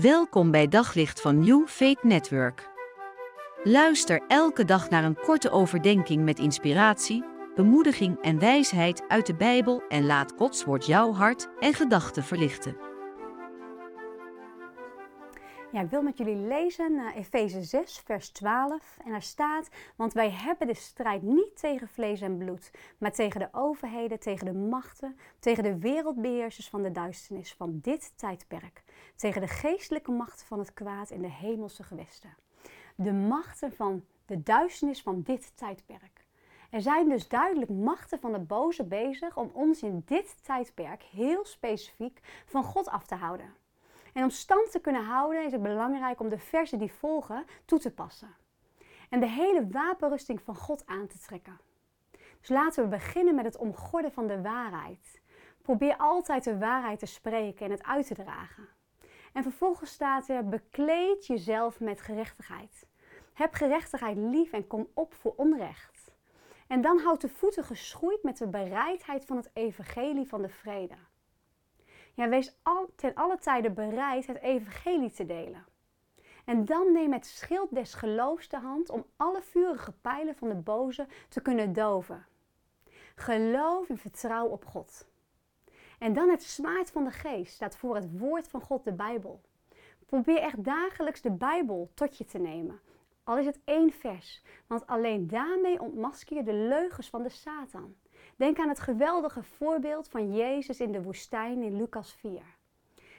Welkom bij Daglicht van New Faith Network. Luister elke dag naar een korte overdenking met inspiratie, bemoediging en wijsheid uit de Bijbel en laat Gods woord jouw hart en gedachten verlichten. Ja, ik wil met jullie lezen naar Efeze 6, vers 12. En daar staat: Want wij hebben de strijd niet tegen vlees en bloed, maar tegen de overheden, tegen de machten, tegen de wereldbeheersers van de duisternis van dit tijdperk, tegen de geestelijke machten van het kwaad in de hemelse gewesten. De machten van de duisternis van dit tijdperk. Er zijn dus duidelijk machten van de boze bezig om ons in dit tijdperk heel specifiek van God af te houden. En om stand te kunnen houden is het belangrijk om de versen die volgen toe te passen. En de hele wapenrusting van God aan te trekken. Dus laten we beginnen met het omgorden van de waarheid. Probeer altijd de waarheid te spreken en het uit te dragen. En vervolgens staat er: bekleed jezelf met gerechtigheid. Heb gerechtigheid lief en kom op voor onrecht. En dan houd de voeten geschoeid met de bereidheid van het evangelie van de vrede. Ja, wees al, ten alle tijden bereid het evangelie te delen. En dan neem het schild des geloofs de hand om alle vurige pijlen van de boze te kunnen doven. Geloof en vertrouw op God. En dan het zwaard van de geest staat voor het woord van God, de Bijbel. Probeer echt dagelijks de Bijbel tot je te nemen. Al is het één vers, want alleen daarmee ontmasker je de leugens van de Satan. Denk aan het geweldige voorbeeld van Jezus in de woestijn in Lucas 4.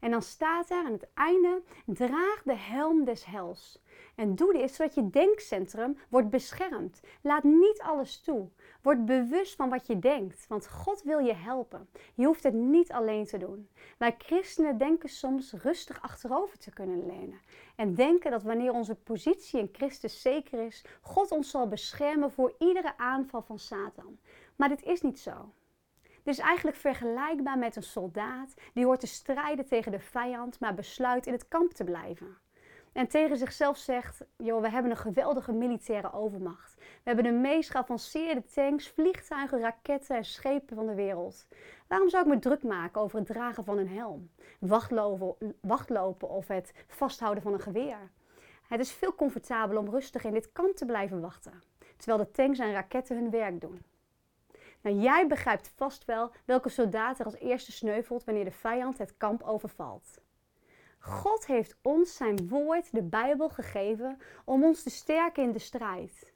En dan staat er aan het einde: draag de helm des hels. En doe dit zodat je denkcentrum wordt beschermd. Laat niet alles toe. Word bewust van wat je denkt, want God wil je helpen. Je hoeft het niet alleen te doen. Wij christenen denken soms rustig achterover te kunnen lenen. En denken dat wanneer onze positie in Christus zeker is, God ons zal beschermen voor iedere aanval van Satan. Maar dit is niet zo. Dit is eigenlijk vergelijkbaar met een soldaat die hoort te strijden tegen de vijand, maar besluit in het kamp te blijven. En tegen zichzelf zegt: joh, we hebben een geweldige militaire overmacht. We hebben de meest geavanceerde tanks, vliegtuigen, raketten en schepen van de wereld. Waarom zou ik me druk maken over het dragen van een helm, wachtlopen, wachtlopen of het vasthouden van een geweer? Het is veel comfortabeler om rustig in dit kamp te blijven wachten, terwijl de tanks en raketten hun werk doen. Jij begrijpt vast wel welke soldaat er als eerste sneuvelt wanneer de vijand het kamp overvalt. God heeft ons zijn woord, de Bijbel, gegeven om ons te sterken in de strijd.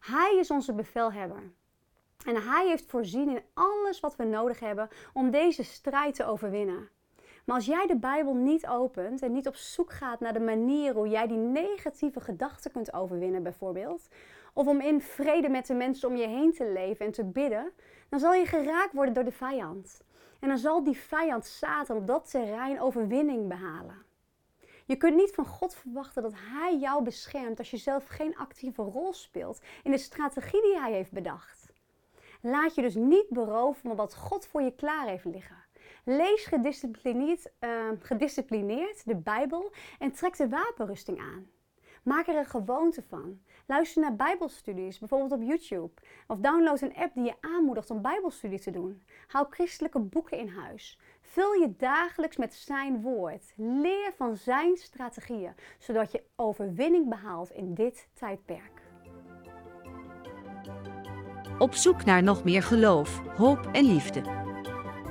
Hij is onze bevelhebber. En hij heeft voorzien in alles wat we nodig hebben om deze strijd te overwinnen. Maar als jij de Bijbel niet opent en niet op zoek gaat naar de manier hoe jij die negatieve gedachten kunt overwinnen, bijvoorbeeld, of om in vrede met de mensen om je heen te leven en te bidden, dan zal je geraakt worden door de vijand. En dan zal die vijand Satan op dat terrein overwinning behalen. Je kunt niet van God verwachten dat Hij jou beschermt als je zelf geen actieve rol speelt in de strategie die Hij heeft bedacht. Laat je dus niet beroven van wat God voor je klaar heeft liggen. Lees gedisciplineerd, uh, gedisciplineerd de Bijbel en trek de wapenrusting aan. Maak er een gewoonte van. Luister naar Bijbelstudies, bijvoorbeeld op YouTube. Of download een app die je aanmoedigt om Bijbelstudie te doen. Hou christelijke boeken in huis. Vul je dagelijks met zijn woord. Leer van zijn strategieën, zodat je overwinning behaalt in dit tijdperk. Op zoek naar nog meer geloof, hoop en liefde.